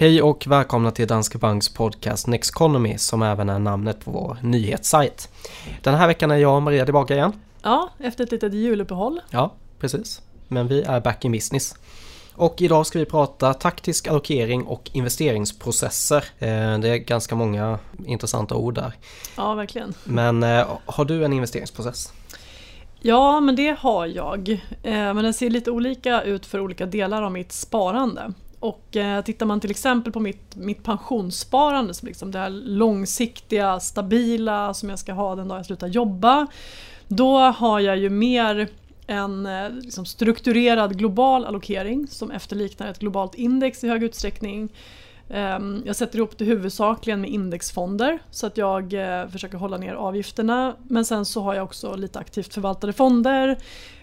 Hej och välkomna till Danske Banks podcast Nexconomy som även är namnet på vår nyhetssajt. Den här veckan är jag och Maria tillbaka igen. Ja, efter ett litet juluppehåll. Ja, precis. Men vi är back in business. Och idag ska vi prata taktisk allokering och investeringsprocesser. Eh, det är ganska många intressanta ord där. Ja, verkligen. Men eh, har du en investeringsprocess? Ja, men det har jag. Eh, men den ser lite olika ut för olika delar av mitt sparande. Och eh, tittar man till exempel på mitt, mitt pensionssparande, som liksom det här långsiktiga, stabila som jag ska ha den dag jag slutar jobba. Då har jag ju mer en eh, liksom strukturerad global allokering som efterliknar ett globalt index i hög utsträckning. Ehm, jag sätter ihop det huvudsakligen med indexfonder så att jag eh, försöker hålla ner avgifterna. Men sen så har jag också lite aktivt förvaltade fonder,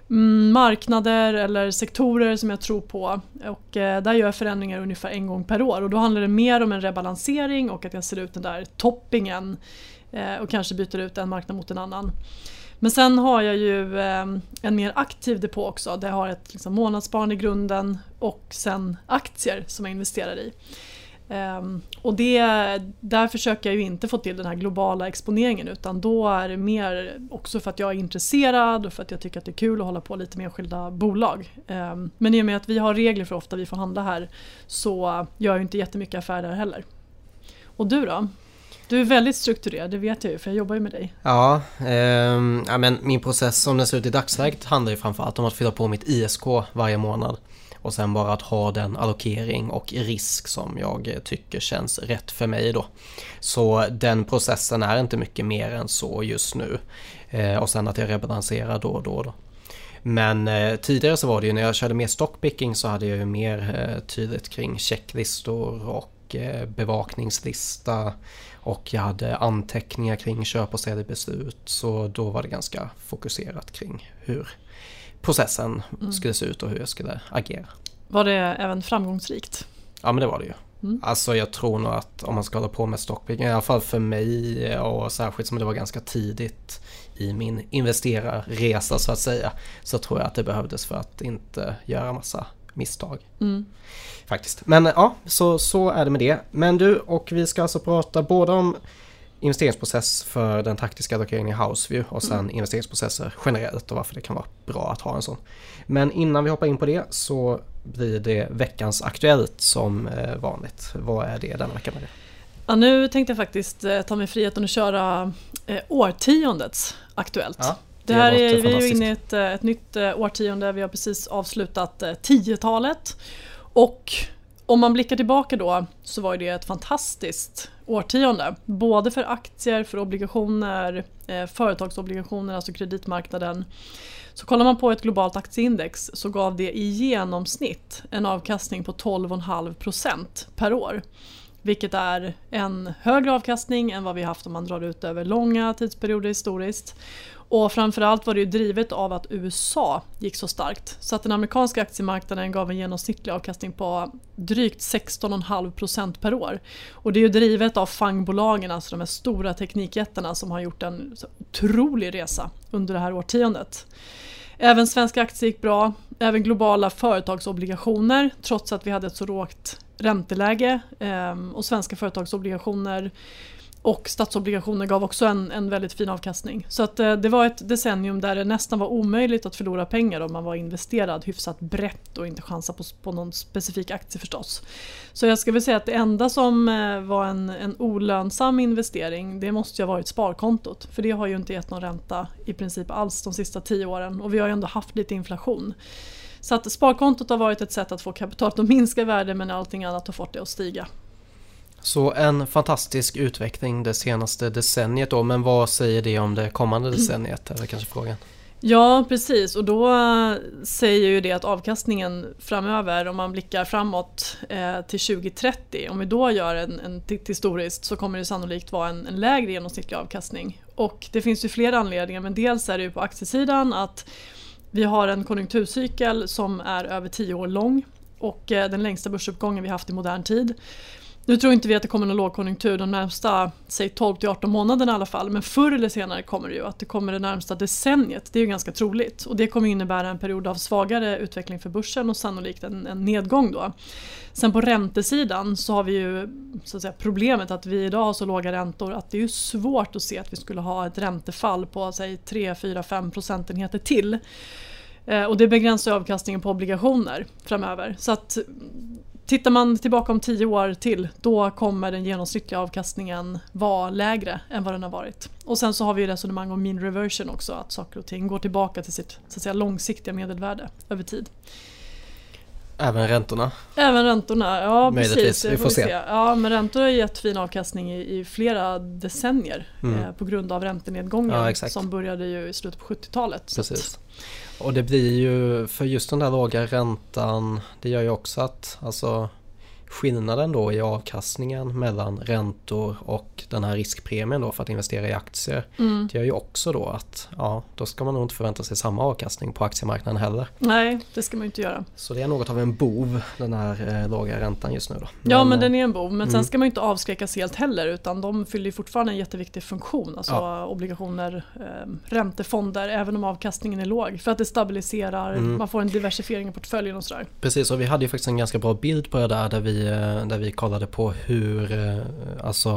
mm, marknader eller sektorer som jag tror på. Och eh, där gör jag förändringar ungefär en gång per år och då handlar det mer om en rebalansering och att jag ser ut den där toppingen eh, och kanske byter ut en marknad mot en annan. Men sen har jag ju ehm, en mer aktiv depå också. Där jag har ett liksom, månadssparande i grunden och sen aktier som jag investerar i. Um, och det, där försöker jag ju inte få till den här globala exponeringen utan då är det mer också för att jag är intresserad och för att jag tycker att det är kul att hålla på lite med enskilda bolag. Um, men i och med att vi har regler för hur ofta vi får handla här så gör jag inte jättemycket affärer heller. Och du då? Du är väldigt strukturerad, det vet jag ju för jag jobbar ju med dig. Ja, eh, ja men min process som den ser ut i dagsläget handlar ju framförallt om att fylla på mitt ISK varje månad. Och sen bara att ha den allokering och risk som jag tycker känns rätt för mig då. Så den processen är inte mycket mer än så just nu. Eh, och sen att jag rebalanserar då och då. då. Men eh, tidigare så var det ju när jag körde mer stockpicking så hade jag ju mer eh, tydligt kring checklistor och eh, bevakningslista och jag hade anteckningar kring köp och säljbeslut så då var det ganska fokuserat kring hur processen mm. skulle se ut och hur jag skulle agera. Var det även framgångsrikt? Ja men det var det ju. Mm. Alltså jag tror nog att om man ska hålla på med stockpicking, i alla fall för mig och särskilt som det var ganska tidigt i min investerarresa så att säga, så tror jag att det behövdes för att inte göra massa misstag. Mm. Faktiskt. Men ja, så, så är det med det. Men du, och vi ska alltså prata både om investeringsprocess för den taktiska allokeringen i Houseview och sen mm. investeringsprocesser generellt och varför det kan vara bra att ha en sån. Men innan vi hoppar in på det så blir det veckans Aktuellt som eh, vanligt. Vad är det denna vecka det? Ja, nu tänkte jag faktiskt eh, ta mig friheten att köra eh, årtiondets Aktuellt. Ja. Det här är, vi är ju inne i ett, ett nytt årtionde, vi har precis avslutat 10-talet. Och om man blickar tillbaka då så var det ett fantastiskt årtionde. Både för aktier, för obligationer, eh, företagsobligationer, alltså kreditmarknaden. Så kollar man på ett globalt aktieindex så gav det i genomsnitt en avkastning på 12,5% per år. Vilket är en högre avkastning än vad vi haft om man drar ut över långa tidsperioder historiskt. Och framförallt var det ju drivet av att USA gick så starkt. Så att den amerikanska aktiemarknaden gav en genomsnittlig avkastning på drygt 16,5% per år. Och det är ju drivet av fangbolagen, alltså de här stora teknikjättarna som har gjort en otrolig resa under det här årtiondet. Även svenska aktier gick bra, även globala företagsobligationer trots att vi hade ett så lågt ränteläge ehm, och svenska företagsobligationer och statsobligationer gav också en, en väldigt fin avkastning. Så att, eh, det var ett decennium där det nästan var omöjligt att förlora pengar om man var investerad hyfsat brett och inte chansa på, på någon specifik aktie förstås. Så jag ska väl säga att det enda som eh, var en, en olönsam investering det måste ju ha varit sparkontot. För det har ju inte gett någon ränta i princip alls de sista tio åren och vi har ju ändå haft lite inflation. Så att sparkontot har varit ett sätt att få kapitalet att minska i värde men allting annat har fått det att stiga. Så en fantastisk utveckling det senaste decenniet då, men vad säger det om det kommande decenniet? Är kanske frågan. Ja precis och då säger ju det att avkastningen framöver om man blickar framåt eh, till 2030 om vi då gör en, en historiskt så kommer det sannolikt vara en, en lägre genomsnittlig avkastning. Och det finns ju flera anledningar men dels är det ju på aktiesidan att vi har en konjunkturcykel som är över 10 år lång och eh, den längsta börsuppgången vi haft i modern tid. Nu tror inte vi att det kommer någon lågkonjunktur de närmsta, säg 12 till 18 månaderna i alla fall. Men förr eller senare kommer det ju att det kommer det närmsta decenniet. Det är ju ganska troligt. Och det kommer innebära en period av svagare utveckling för börsen och sannolikt en, en nedgång då. Sen på räntesidan så har vi ju så att säga, problemet att vi idag har så låga räntor att det är ju svårt att se att vi skulle ha ett räntefall på säg 3, 4, 5 procentenheter till. Eh, och det begränsar avkastningen på obligationer framöver. Så att Tittar man tillbaka om tio år till då kommer den genomsnittliga avkastningen vara lägre än vad den har varit. Och sen så har vi resonemang om mean reversion också, att saker och ting går tillbaka till sitt så att säga, långsiktiga medelvärde över tid. Även räntorna? Även räntorna, ja precis. Vi får se. Ja, men räntor har gett fin avkastning i, i flera decennier mm. eh, på grund av räntenedgången ja, som började ju i slutet på 70-talet. Precis. Och det blir ju, för just den där låga räntan, det gör ju också att alltså skillnaden då i avkastningen mellan räntor och den här riskpremien då för att investera i aktier. Mm. Det gör ju också då att ja, då ska man nog inte förvänta sig samma avkastning på aktiemarknaden heller. Nej, det ska man inte göra. Så det är något av en bov den här eh, låga räntan just nu då. Men, ja, men den är en bov. Men mm. sen ska man inte avskräckas helt heller utan de fyller ju fortfarande en jätteviktig funktion. Alltså ja. obligationer, eh, räntefonder, även om avkastningen är låg. För att det stabiliserar, mm. man får en diversifiering i portföljen och sådär. Precis, och vi hade ju faktiskt en ganska bra bild på det där där vi Eh, där vi kollade på hur, eh, alltså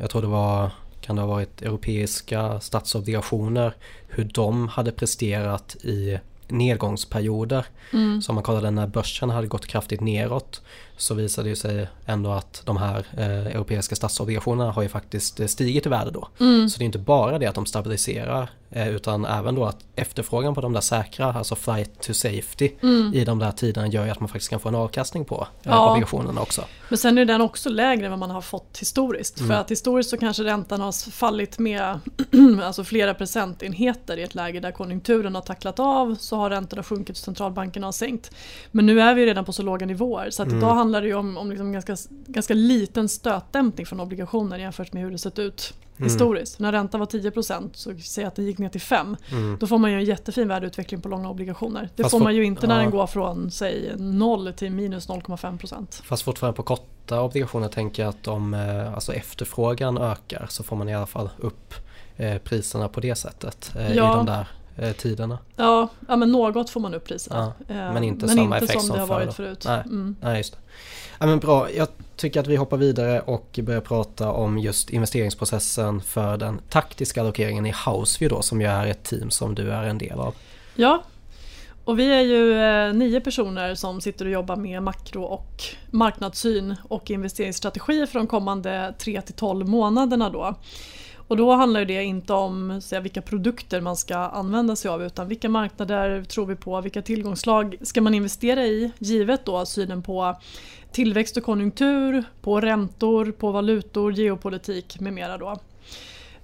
jag tror det var, kan det ha varit europeiska statsobligationer, hur de hade presterat i nedgångsperioder. Mm. Så man kollade när börsen hade gått kraftigt neråt så visade det sig ändå att de här eh, europeiska statsobligationerna har ju faktiskt eh, stigit i värde då. Mm. Så det är inte bara det att de stabiliserar eh, utan även då att efterfrågan på de där säkra, alltså flight to safety mm. i de där tiderna gör ju att man faktiskt kan få en avkastning på eh, ja. obligationerna också. Men sen är den också lägre än vad man har fått historiskt. Mm. För att historiskt så kanske räntan har fallit med alltså flera procentenheter i ett läge där konjunkturen har tacklat av så har räntorna sjunkit och centralbankerna har sänkt. Men nu är vi redan på så låga nivåer så att mm. idag handlar det ju om, om liksom ganska, ganska liten stötdämpning från obligationer jämfört med hur det sett ut mm. historiskt. När räntan var 10% så säg att den gick ner till 5. Mm. Då får man ju en jättefin värdeutveckling på långa obligationer. Det Fast får man ju inte när ja. den går från säg 0 till minus 0,5%. Fast fortfarande på korta obligationer tänker jag att om eh, alltså efterfrågan ökar så får man i alla fall upp eh, priserna på det sättet eh, ja. i de där eh, tiderna. Ja, ja, men något får man upp priserna. Ja, men eh, inte men samma inte effekt som, som det har varit då. förut. Nej, mm. nej just det. Ja, men bra, jag tycker att vi hoppar vidare och börjar prata om just investeringsprocessen för den taktiska allokeringen i Houseview då som ju är ett team som du är en del av. Ja, och vi är ju eh, nio personer som sitter och jobbar med makro och marknadssyn och investeringsstrategier för de kommande 3 till 12 månaderna då. Och då handlar det inte om så vilka produkter man ska använda sig av utan vilka marknader tror vi på, vilka tillgångslag ska man investera i givet då synen på tillväxt och konjunktur, på räntor, på valutor, geopolitik med mera. Då.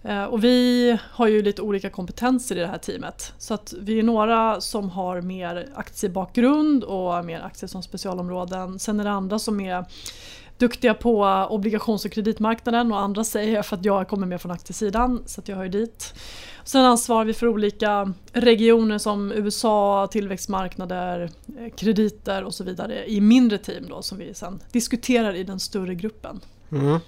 Eh, och vi har ju lite olika kompetenser i det här teamet. Så att vi är några som har mer aktiebakgrund och mer aktier som specialområden. Sen är det andra som är duktiga på obligations och kreditmarknaden och andra säger för att jag kommer mer från aktiesidan så att jag hör dit. Sen ansvarar vi för olika regioner som USA, tillväxtmarknader, eh, krediter och så vidare i mindre team då som vi sen diskuterar i den större gruppen. Mm.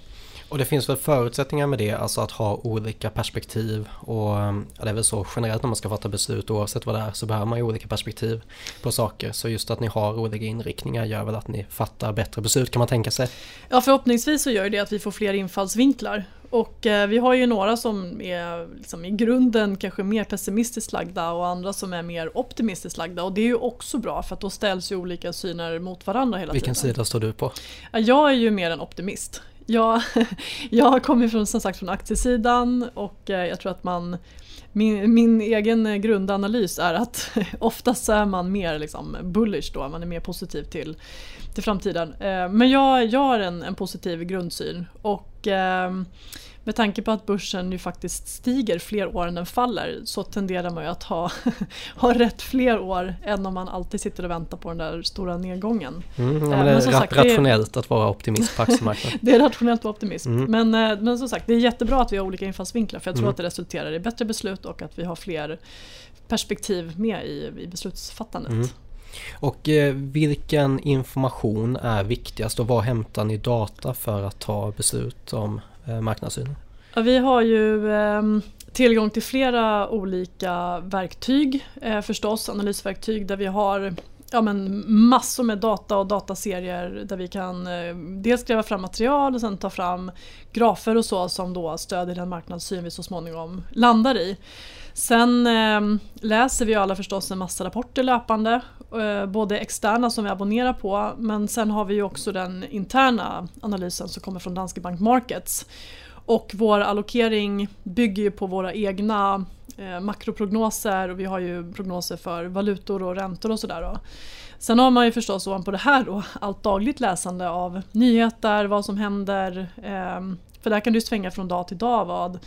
Och det finns väl förutsättningar med det, alltså att ha olika perspektiv och ja, det är väl så generellt när man ska fatta beslut oavsett vad det är så behöver man ju olika perspektiv på saker. Så just att ni har olika inriktningar gör väl att ni fattar bättre beslut kan man tänka sig? Ja förhoppningsvis så gör det att vi får fler infallsvinklar och eh, vi har ju några som är liksom, i grunden kanske mer pessimistiskt lagda och andra som är mer optimistiskt lagda. Och det är ju också bra för att då ställs ju olika syner mot varandra hela Vilken tiden. Vilken sida står du på? Jag är ju mer en optimist. Jag, jag kommer från, som sagt från aktiesidan och eh, jag tror att man min, min egen grundanalys är att oftast är man mer liksom bullish då, man är mer positiv till, till framtiden. Eh, men jag, jag har en, en positiv grundsyn och ehm, med tanke på att börsen ju faktiskt stiger fler år än den faller så tenderar man ju att ha, ha rätt fler år än om man alltid sitter och väntar på den där stora nedgången. Mm, ja, men det är men sagt, rationellt det är, att vara optimist på aktiemarknaden. det är rationellt att vara optimist. Mm. Men, eh, men som sagt, det är jättebra att vi har olika infallsvinklar för jag tror mm. att det resulterar i bättre beslut och att vi har fler perspektiv med i, i beslutsfattandet. Mm. Och eh, vilken information är viktigast och var hämtar ni data för att ta beslut om eh, Eh, marknadssynen? Ja, vi har ju ehm, tillgång till flera olika verktyg eh, förstås, analysverktyg där vi har ja, men massor med data och dataserier där vi kan eh, dels gräva fram material och sen ta fram grafer och så som då stödjer den marknadssyn vi så småningom landar i. Sen eh, läser vi alla förstås en massa rapporter löpande, eh, både externa som vi abonnerar på men sen har vi ju också den interna analysen som kommer från Danske Bank Markets. Och vår allokering bygger ju på våra egna eh, makroprognoser och vi har ju prognoser för valutor och räntor och sådär. Sen har man ju förstås ovanpå det här då allt dagligt läsande av nyheter, vad som händer. Eh, för där kan ju svänga från dag till dag vad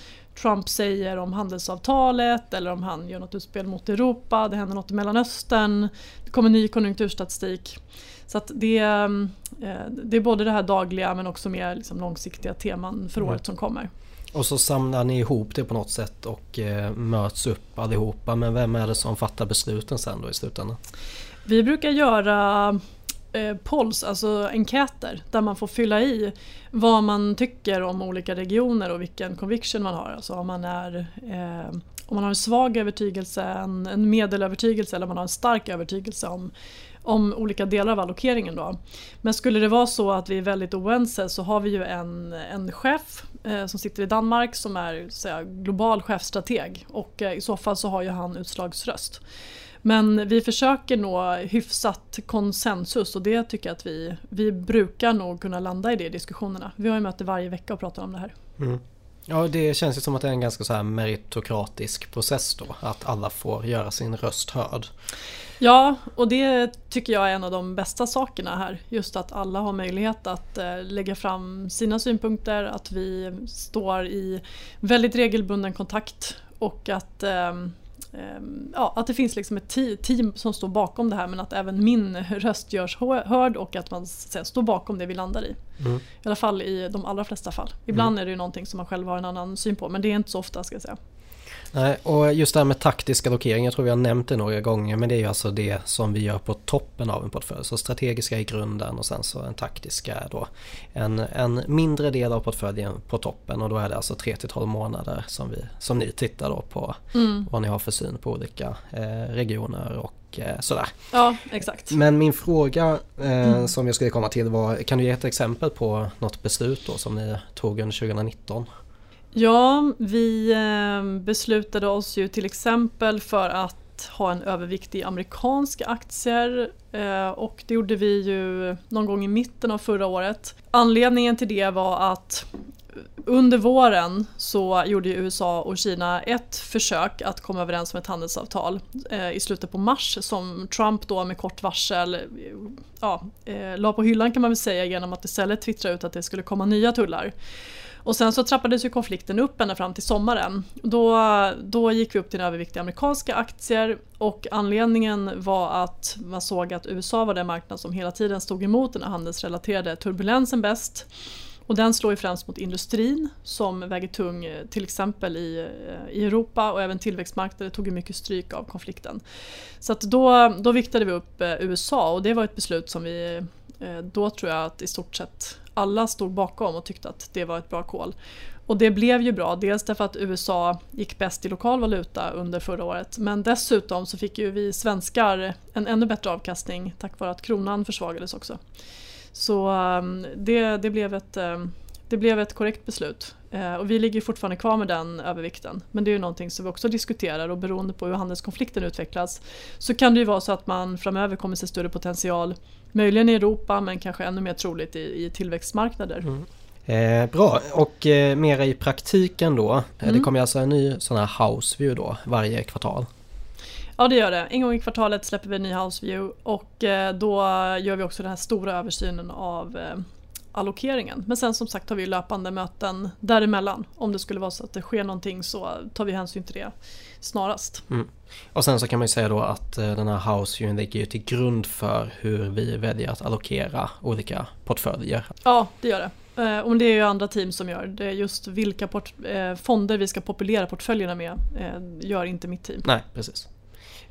Trump säger om handelsavtalet eller om han gör något utspel mot Europa, det händer något i Mellanöstern, det kommer ny konjunkturstatistik. Så att det, eh, det är både det här dagliga men också mer liksom långsiktiga teman för mm. året som kommer. Och så samlar ni ihop det på något sätt och eh, möts upp allihopa. Men vem är det som fattar besluten sen då i slutändan? Vi brukar göra eh, polls, alltså enkäter, där man får fylla i vad man tycker om olika regioner och vilken conviction man har. Alltså om man, är, eh, om man har en svag övertygelse, en, en medelövertygelse eller om man har en stark övertygelse om om olika delar av allokeringen. Då. Men skulle det vara så att vi är väldigt oense så har vi ju en, en chef eh, som sitter i Danmark som är säga, global chefstrateg och eh, i så fall så har ju han utslagsröst. Men vi försöker nå hyfsat konsensus och det tycker jag att vi, vi brukar nog kunna landa i det i diskussionerna. Vi har ju möte varje vecka och pratar om det här. Mm. Ja, det känns ju som att det är en ganska så här meritokratisk process då. Att alla får göra sin röst hörd. Ja, och det tycker jag är en av de bästa sakerna här. Just att alla har möjlighet att eh, lägga fram sina synpunkter, att vi står i väldigt regelbunden kontakt och att ehm, Ja, att det finns liksom ett team som står bakom det här men att även min röst görs hörd och att man står bakom det vi landar i. Mm. I alla fall i de allra flesta fall. Ibland mm. är det ju någonting som man själv har en annan syn på men det är inte så ofta ska jag säga. Nej, och just det här med taktisk allokering, jag tror vi har nämnt det några gånger, men det är ju alltså det som vi gör på toppen av en portfölj. Så strategiska i grunden och sen så en taktiska då en, en mindre del av portföljen på toppen och då är det alltså 3-12 månader som, vi, som ni tittar då på mm. vad ni har för syn på olika eh, regioner och eh, sådär. Ja, exakt. Men min fråga eh, mm. som jag skulle komma till var, kan du ge ett exempel på något beslut då som ni tog under 2019? Ja, vi ehm, beslutade oss ju till exempel för att ha en övervikt i amerikanska aktier eh, och det gjorde vi ju någon gång i mitten av förra året. Anledningen till det var att under våren så gjorde USA och Kina ett försök att komma överens om ett handelsavtal eh, i slutet på mars som Trump då med kort varsel ja, eh, la på hyllan kan man väl säga genom att istället twittra ut att det skulle komma nya tullar. Och sen så trappades ju konflikten upp ända fram till sommaren. Då, då gick vi upp till en övervikt i amerikanska aktier och anledningen var att man såg att USA var den marknad som hela tiden stod emot den här handelsrelaterade turbulensen bäst. Och den slår ju främst mot industrin som väger tung eh, till exempel i, eh, i Europa och även tillväxtmarknader tog ju mycket stryk av konflikten. Så att då, då viktade vi upp eh, USA och det var ett beslut som vi då tror jag att i stort sett alla stod bakom och tyckte att det var ett bra call. Och det blev ju bra, dels därför att USA gick bäst i lokal valuta under förra året men dessutom så fick ju vi svenskar en ännu bättre avkastning tack vare att kronan försvagades också. Så ehm, det, det, blev ett, ehm, det blev ett korrekt beslut. Eh, och vi ligger fortfarande kvar med den övervikten. Men det är ju någonting som vi också diskuterar och beroende på hur handelskonflikten utvecklas så kan det ju vara så att man framöver kommer se större potential Möjligen i Europa men kanske ännu mer troligt i, i tillväxtmarknader. Mm. Eh, bra, och eh, mera i praktiken då. Eh, mm. Det kommer alltså en ny sån här house view då varje kvartal. Ja det gör det. En gång i kvartalet släpper vi en ny house view och eh, då gör vi också den här stora översynen av eh, allokeringen. Men sen som sagt har vi löpande möten däremellan. Om det skulle vara så att det sker någonting så tar vi hänsyn till det snarast. Mm. Och sen så kan man ju säga då att eh, den här houseviewen ligger ju till grund för hur vi väljer att allokera olika portföljer. Ja, det gör det. Eh, och det är ju andra team som gör. Det är just vilka eh, fonder vi ska populera portföljerna med gör inte mitt team. Nej, precis.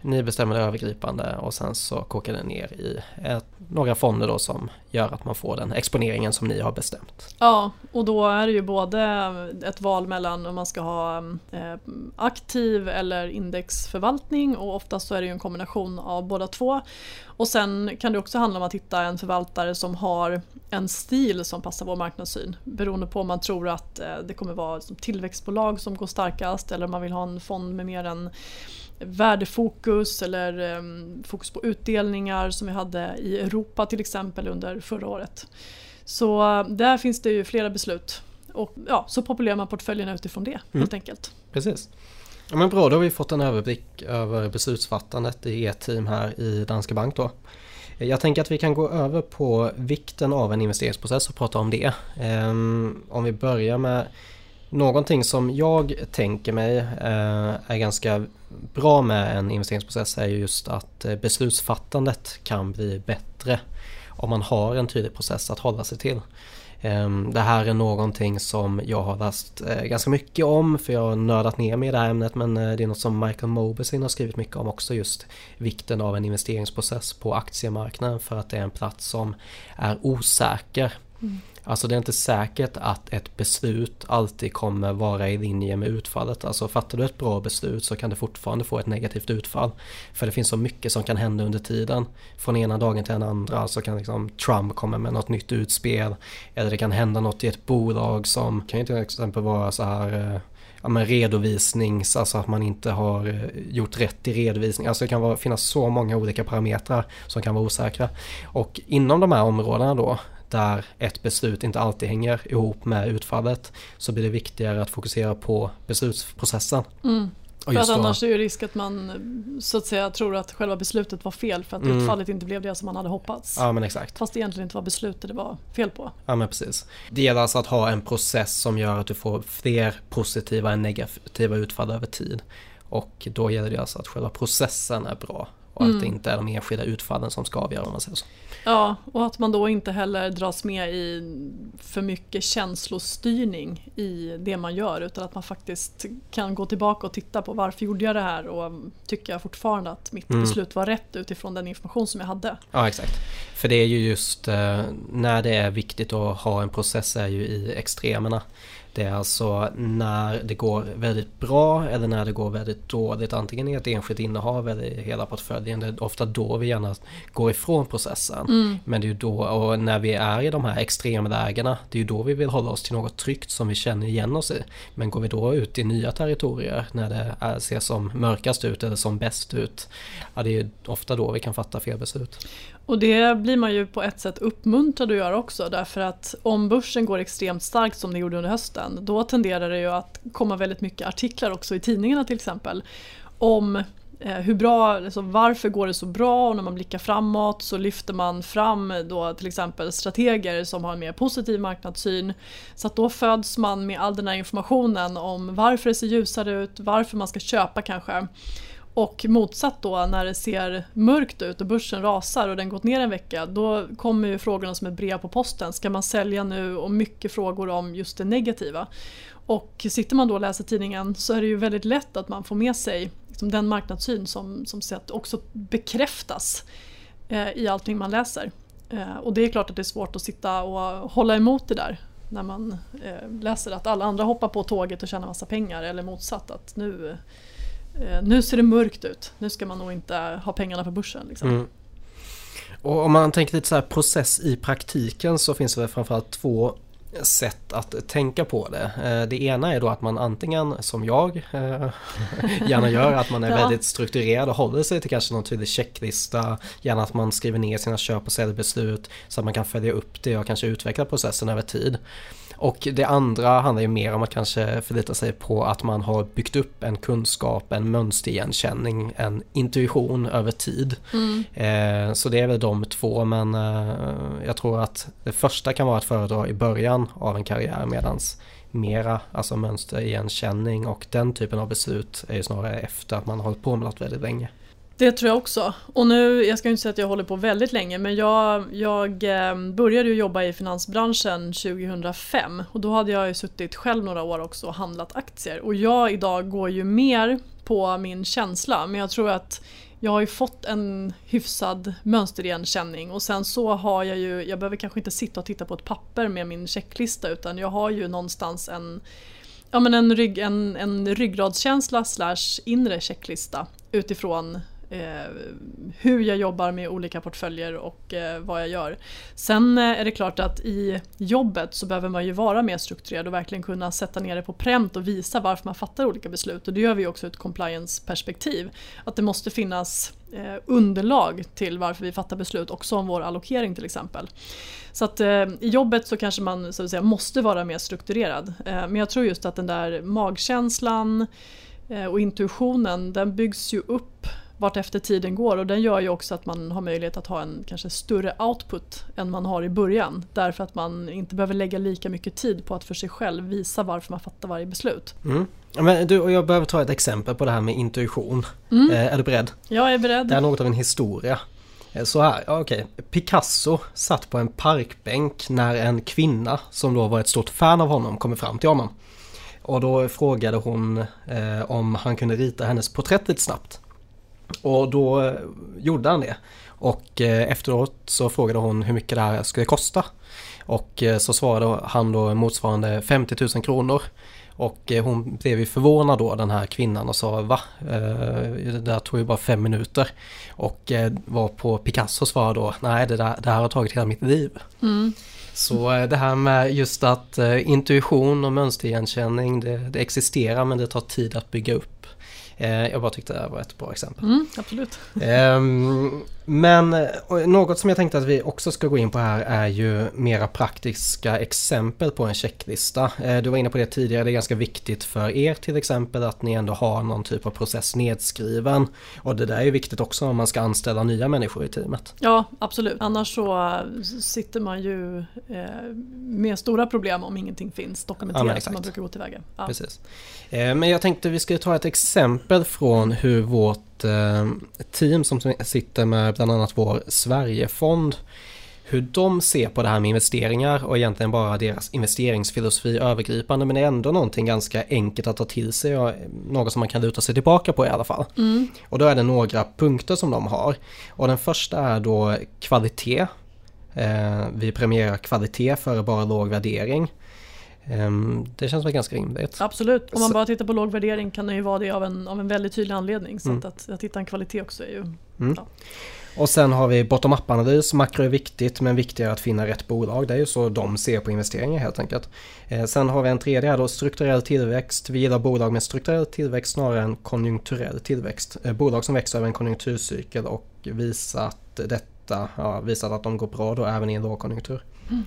Ni bestämmer det övergripande och sen så kokar det ner i ett, några fonder då som gör att man får den exponeringen som ni har bestämt. Ja, och då är det ju både ett val mellan om man ska ha eh, aktiv eller indexförvaltning och oftast så är det ju en kombination av båda två. Och sen kan det också handla om att hitta en förvaltare som har en stil som passar vår marknadssyn. Beroende på om man tror att eh, det kommer vara tillväxtbolag som går starkast eller om man vill ha en fond med mer än värdefokus eller um, fokus på utdelningar som vi hade i Europa till exempel under förra året. Så uh, där finns det ju flera beslut och ja, så populerar man portföljerna utifrån det mm. helt enkelt. Precis. Ja, men bra, då har vi fått en överblick över beslutsfattandet i ert team här i Danske Bank då. Jag tänker att vi kan gå över på vikten av en investeringsprocess och prata om det. Um, om vi börjar med Någonting som jag tänker mig eh, är ganska bra med en investeringsprocess är just att eh, beslutsfattandet kan bli bättre om man har en tydlig process att hålla sig till. Ehm, det här är någonting som jag har läst eh, ganska mycket om för jag har nördat ner mig i det här ämnet men eh, det är något som Michael Mobesin har skrivit mycket om också just vikten av en investeringsprocess på aktiemarknaden för att det är en plats som är osäker. Mm. Alltså det är inte säkert att ett beslut alltid kommer vara i linje med utfallet. Alltså fattar du ett bra beslut så kan du fortfarande få ett negativt utfall. För det finns så mycket som kan hända under tiden. Från ena dagen till den andra så kan liksom Trump komma med något nytt utspel. Eller det kan hända något i ett bolag som kan ju till exempel vara så här eh, ja, men redovisnings, alltså att man inte har eh, gjort rätt i redovisning. Alltså det kan vara, finnas så många olika parametrar som kan vara osäkra. Och inom de här områdena då där ett beslut inte alltid hänger ihop med utfallet så blir det viktigare att fokusera på beslutsprocessen. Mm. För att annars är det risk att man så att säga tror att själva beslutet var fel för att mm. utfallet inte blev det som man hade hoppats. Ja men exakt. Fast det egentligen inte var beslutet det var fel på. Ja men precis. Det gäller alltså att ha en process som gör att du får fler positiva än negativa utfall över tid. Och då gäller det alltså att själva processen är bra och mm. att det inte är de enskilda utfallen som ska avgöra om man säger så. Ja, och att man då inte heller dras med i för mycket känslostyrning i det man gör utan att man faktiskt kan gå tillbaka och titta på varför gjorde jag det här och tycker jag fortfarande att mitt mm. beslut var rätt utifrån den information som jag hade. Ja, exakt. För det är ju just eh, när det är viktigt att ha en process är ju i extremerna. Det är alltså när det går väldigt bra eller när det går väldigt dåligt. Antingen i ett enskilt innehav eller i hela portföljen. Det är ofta då vi gärna går ifrån processen. Mm. Men det är ju då, och när vi är i de här extremlägena, det är ju då vi vill hålla oss till något tryggt som vi känner igen oss i. Men går vi då ut i nya territorier när det är, ser som mörkast ut eller som bäst ut, ja det är ju ofta då vi kan fatta fel beslut. Och det blir man ju på ett sätt uppmuntrad att göra också därför att om börsen går extremt starkt som det gjorde under hösten då tenderar det ju att komma väldigt mycket artiklar också i tidningarna till exempel om eh, hur bra, alltså varför går det så bra och när man blickar framåt så lyfter man fram då till exempel strateger som har en mer positiv marknadssyn. Så att då föds man med all den här informationen om varför det ser ljusare ut, varför man ska köpa kanske. Och motsatt då när det ser mörkt ut och börsen rasar och den gått ner en vecka då kommer ju frågorna som ett brev på posten. Ska man sälja nu? Och mycket frågor om just det negativa. Och sitter man då och läser tidningen så är det ju väldigt lätt att man får med sig liksom den marknadssyn som, som sett också bekräftas eh, i allting man läser. Eh, och det är klart att det är svårt att sitta och hålla emot det där när man eh, läser att alla andra hoppar på tåget och tjänar massa pengar eller motsatt att nu Eh, nu ser det mörkt ut. Nu ska man nog inte ha pengarna på börsen. Liksom. Mm. Och om man tänker lite så process i praktiken så finns det framförallt två sätt att tänka på det. Eh, det ena är då att man antingen som jag eh, gärna gör att man är ja. väldigt strukturerad och håller sig till kanske någon tydlig checklista. Gärna att man skriver ner sina köp och säljbeslut så att man kan följa upp det och kanske utveckla processen över tid. Och det andra handlar ju mer om att kanske förlita sig på att man har byggt upp en kunskap, en mönsterigenkänning, en intuition över tid. Mm. Eh, så det är väl de två men eh, jag tror att det första kan vara att föredra i början av en karriär medans mera, alltså mönsterigenkänning och den typen av beslut är ju snarare efter att man har hållit på med något väldigt länge. Det tror jag också. Och nu, jag ska inte säga att jag håller på väldigt länge men jag, jag ehm, började ju jobba i finansbranschen 2005 och då hade jag ju suttit själv några år också och handlat aktier. Och jag idag går ju mer på min känsla men jag tror att jag har ju fått en hyfsad mönsterigenkänning och sen så har jag ju, jag behöver kanske inte sitta och titta på ett papper med min checklista utan jag har ju någonstans en ja, men en, rygg, en, en ryggradskänsla slash inre checklista utifrån eh, hur jag jobbar med olika portföljer och eh, vad jag gör. Sen eh, är det klart att i jobbet så behöver man ju vara mer strukturerad och verkligen kunna sätta ner det på pränt och visa varför man fattar olika beslut. Och det gör vi också ur ett compliance-perspektiv. Att det måste finnas eh, underlag till varför vi fattar beslut, också om vår allokering till exempel. Så att eh, i jobbet så kanske man så att säga, måste vara mer strukturerad. Eh, men jag tror just att den där magkänslan eh, och intuitionen den byggs ju upp vart efter tiden går och den gör ju också att man har möjlighet att ha en kanske större output än man har i början. Därför att man inte behöver lägga lika mycket tid på att för sig själv visa varför man fattar varje beslut. Mm. Men du, och jag behöver ta ett exempel på det här med intuition. Mm. Eh, är du beredd? Jag är beredd. Det är något av en historia. Eh, så här, ja, okej. Picasso satt på en parkbänk när en kvinna som då var ett stort fan av honom kommer fram till honom. Och då frågade hon eh, om han kunde rita hennes porträtt lite snabbt. Och då eh, gjorde han det. Och eh, efteråt så frågade hon hur mycket det här skulle kosta. Och eh, så svarade han då motsvarande 50 000 kronor. Och hon blev ju förvånad då den här kvinnan och sa va? Det där tog ju bara fem minuter. Och var på Picasso svarade då nej det, där, det här har tagit hela mitt liv. Mm. Så det här med just att intuition och mönsterigenkänning det, det existerar men det tar tid att bygga upp. Eh, jag bara tyckte det här var ett bra exempel. Mm, absolut. Men något som jag tänkte att vi också ska gå in på här är ju mera praktiska exempel på en checklista. Eh, du var inne på det tidigare, det är ganska viktigt för er till exempel att ni ändå har någon typ av process nedskriven. Och det där är ju viktigt också om man ska anställa nya människor i teamet. Ja, absolut. Annars så sitter man ju eh, med stora problem om ingenting finns dokumenterat ja, som man brukar gå tillväga. Ja. Precis. Men jag tänkte vi skulle ta ett exempel från hur vårt eh, team som sitter med bland annat vår Sverigefond hur de ser på det här med investeringar och egentligen bara deras investeringsfilosofi övergripande men det är ändå någonting ganska enkelt att ta till sig och något som man kan luta sig tillbaka på i alla fall. Mm. Och då är det några punkter som de har. Och den första är då kvalitet. Eh, vi premierar kvalitet före bara låg värdering. Ehm, det känns väl ganska rimligt. Absolut, om man bara tittar på låg värdering kan det ju vara det av en, av en väldigt tydlig anledning. Så mm. att, att hitta en kvalitet också är ju... Mm. Ja. Och sen har vi bottom-up-analys. Makro är viktigt men viktigare att finna rätt bolag. Det är ju så de ser på investeringar helt enkelt. Eh, sen har vi en tredje här då, strukturell tillväxt. Vi gillar bolag med strukturell tillväxt snarare än konjunkturell tillväxt. Eh, bolag som växer över en konjunkturcykel och visat detta, ja, visat att de går bra då även i en lågkonjunktur. Mm.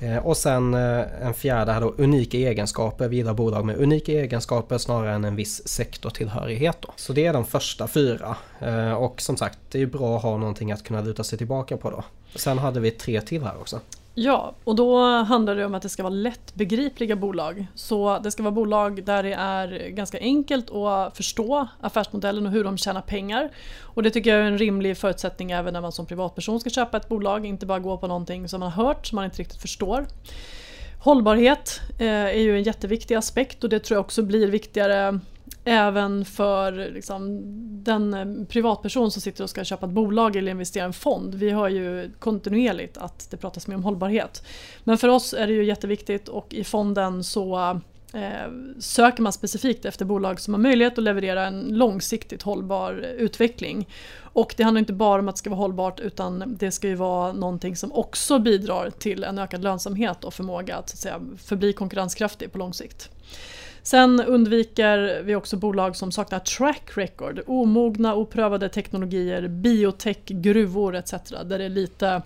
Eh, och sen eh, en fjärde här då, unika egenskaper. Vi gillar bolag med unika egenskaper snarare än en viss sektortillhörighet. Då. Så det är de första fyra. Eh, och som sagt, det är bra att ha någonting att kunna luta sig tillbaka på då. Sen hade vi tre till här också. Ja, och då handlar det om att det ska vara lättbegripliga bolag. Så det ska vara bolag där det är ganska enkelt att förstå affärsmodellen och hur de tjänar pengar. Och det tycker jag är en rimlig förutsättning även när man som privatperson ska köpa ett bolag, inte bara gå på någonting som man har hört som man inte riktigt förstår. Hållbarhet eh, är ju en jätteviktig aspekt och det tror jag också blir viktigare även för liksom, den eh, privatperson som sitter och ska köpa ett bolag eller investera i en fond. Vi hör ju kontinuerligt att det pratas mer om hållbarhet. Men för oss är det ju jätteviktigt och i fonden så eh, söker man specifikt efter bolag som har möjlighet att leverera en långsiktigt hållbar utveckling. Och det handlar inte bara om att det ska vara hållbart utan det ska ju vara någonting som också bidrar till en ökad lönsamhet och förmåga att, så att säga, förbli konkurrenskraftig på lång sikt. Sen undviker vi också bolag som saknar track record, omogna, oprövade teknologier, biotech, gruvor etc. Där det lite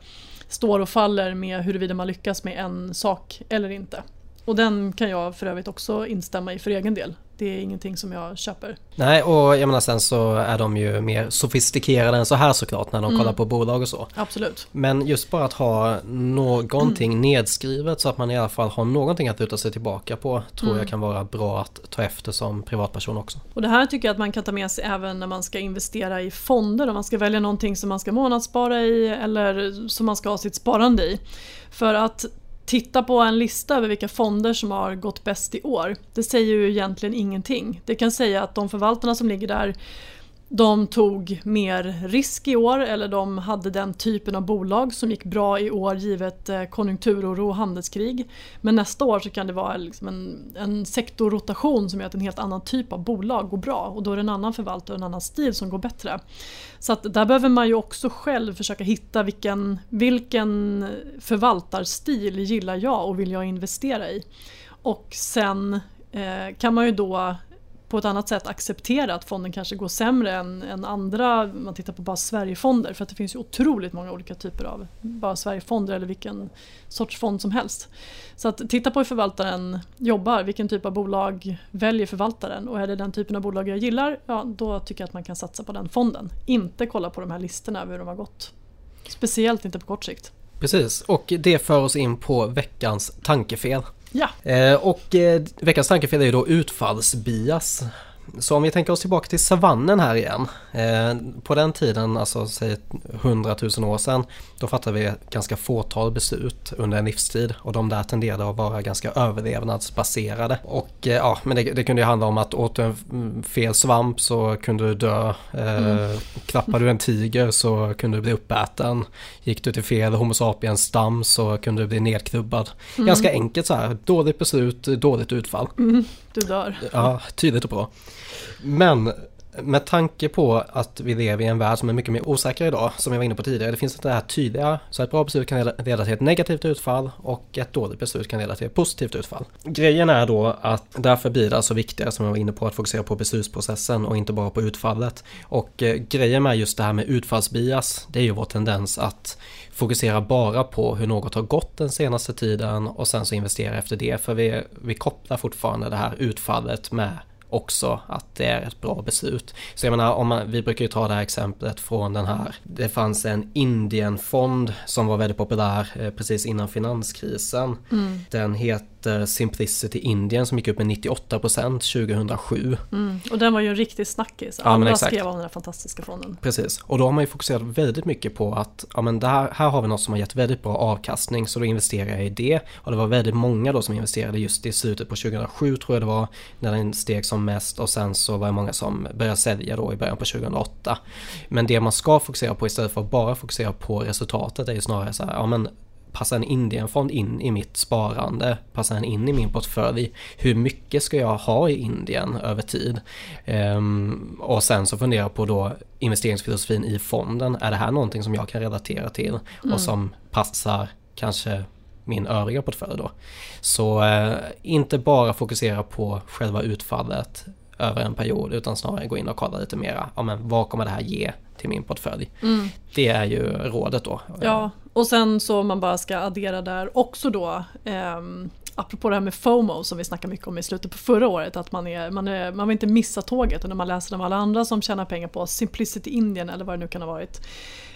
står och faller med huruvida man lyckas med en sak eller inte. Och den kan jag för övrigt också instämma i för egen del det är ingenting som jag köper. Nej och jag menar sen så är de ju mer sofistikerade än så här såklart när de mm. kollar på bolag och så. Absolut. Men just bara att ha någonting mm. nedskrivet så att man i alla fall har någonting att luta sig tillbaka på tror mm. jag kan vara bra att ta efter som privatperson också. Och det här tycker jag att man kan ta med sig även när man ska investera i fonder om man ska välja någonting som man ska månadsspara i eller som man ska ha sitt sparande i. För att titta på en lista över vilka fonder som har gått bäst i år, det säger ju egentligen ingenting. Det kan säga att de förvaltarna som ligger där de tog mer risk i år eller de hade den typen av bolag som gick bra i år givet eh, konjunkturoro och handelskrig. Men nästa år så kan det vara liksom en, en sektorrotation som gör att en helt annan typ av bolag går bra och då är det en annan förvaltare och en annan stil som går bättre. Så att där behöver man ju också själv försöka hitta vilken, vilken förvaltarstil gillar jag och vill jag investera i. Och sen eh, kan man ju då på ett annat sätt acceptera att fonden kanske går sämre än, än andra, man tittar på bara Sverigefonder för att det finns ju otroligt många olika typer av bara Sverigefonder eller vilken sorts fond som helst. Så att titta på hur förvaltaren jobbar, vilken typ av bolag väljer förvaltaren och är det den typen av bolag jag gillar, ja då tycker jag att man kan satsa på den fonden. Inte kolla på de här listorna över hur de har gått. Speciellt inte på kort sikt. Precis, och det för oss in på veckans tankefel. Ja. Eh, och eh, veckans tankefel är ju då utfallsbias. Så om vi tänker oss tillbaka till savannen här igen. Eh, på den tiden, alltså säg 100 000 år sedan, då fattade vi ganska fåtal beslut under en livstid och de där tenderade att vara ganska överlevnadsbaserade. Och eh, ja, men det, det, kunde ju handla om att åt du en fel svamp så kunde du dö. Eh, mm. Klappade du en tiger så kunde du bli uppäten. Gick du till fel Homo sapiens stam så kunde du bli nedknubbad. Mm. Ganska enkelt så här, dåligt beslut, dåligt utfall. Mm. Du dör. Ja, tydligt och bra. Men med tanke på att vi lever i en värld som är mycket mer osäker idag, som jag var inne på tidigare, det finns inte det här tydliga, så ett bra beslut kan leda till ett negativt utfall och ett dåligt beslut kan leda till ett positivt utfall. Grejen är då att därför blir det alltså viktigare, som jag var inne på, att fokusera på beslutsprocessen och inte bara på utfallet. Och eh, grejen med just det här med utfallsbias, det är ju vår tendens att fokusera bara på hur något har gått den senaste tiden och sen så investera efter det, för vi, vi kopplar fortfarande det här utfallet med också att det är ett bra beslut. Så jag menar, om man, vi brukar ju ta det här exemplet från den här. Det fanns en Indienfond som var väldigt populär eh, precis innan finanskrisen. Mm. Den het heter Simplicity Indien som gick upp med 98% 2007. Mm. Och den var ju en riktig snackis. Ja, Alla skrev om den här fantastiska fonden. Precis, och då har man ju fokuserat väldigt mycket på att ja, men här, här har vi något som har gett väldigt bra avkastning så då investerar jag i det. Och det var väldigt många då som investerade just i slutet på 2007 tror jag det var när den steg som mest och sen så var det många som började sälja då i början på 2008. Men det man ska fokusera på istället för att bara fokusera på resultatet är ju snarare så här, ja men passar en Indienfond in i mitt sparande? Passar den in i min portfölj? Hur mycket ska jag ha i Indien över tid? Um, och sen så funderar jag på då investeringsfilosofin i fonden. Är det här någonting som jag kan relatera till och mm. som passar kanske min övriga portfölj då? Så uh, inte bara fokusera på själva utfallet över en period utan snarare gå in och kolla lite mera, ja men vad kommer det här ge till min portfölj? Mm. Det är ju rådet då. Ja, och sen så om man bara ska addera där också då eh, apropå det här med FOMO som vi snackade mycket om i slutet på förra året, att man, är, man, är, man vill inte missa tåget och när man läser om alla andra som tjänar pengar på Simplicity Indien eller vad det nu kan ha varit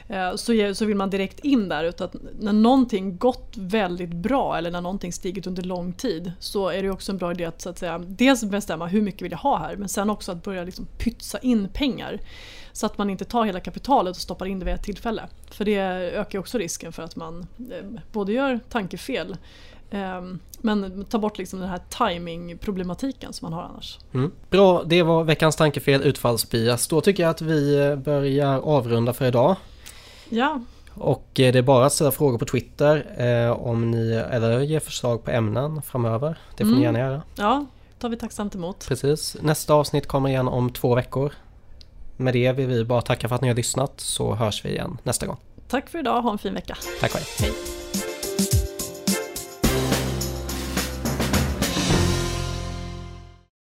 eh, så, så vill man direkt in där. Utan när någonting gått väldigt bra eller när någonting stigit under lång tid så är det också en bra idé att, så att säga, dels bestämma hur mycket vill jag ha här men sen också att börja liksom pytsa in pengar. Så att man inte tar hela kapitalet och stoppar in det vid ett tillfälle. För det ökar också risken för att man eh, både gör tankefel ehm, men ta bort liksom den här timingproblematiken som man har annars. Mm. Bra, det var veckans tankefel utfallsbias. Då tycker jag att vi börjar avrunda för idag. Ja. Och eh, det är bara att ställa frågor på Twitter eh, om ni, eller ge förslag på ämnen framöver. Det får mm. ni gärna göra. Ja, tar vi tacksamt emot. Precis. Nästa avsnitt kommer igen om två veckor. Med det vill vi bara tacka för att ni har lyssnat så hörs vi igen nästa gång. Tack för idag, ha en fin vecka. Tack själv. Hej.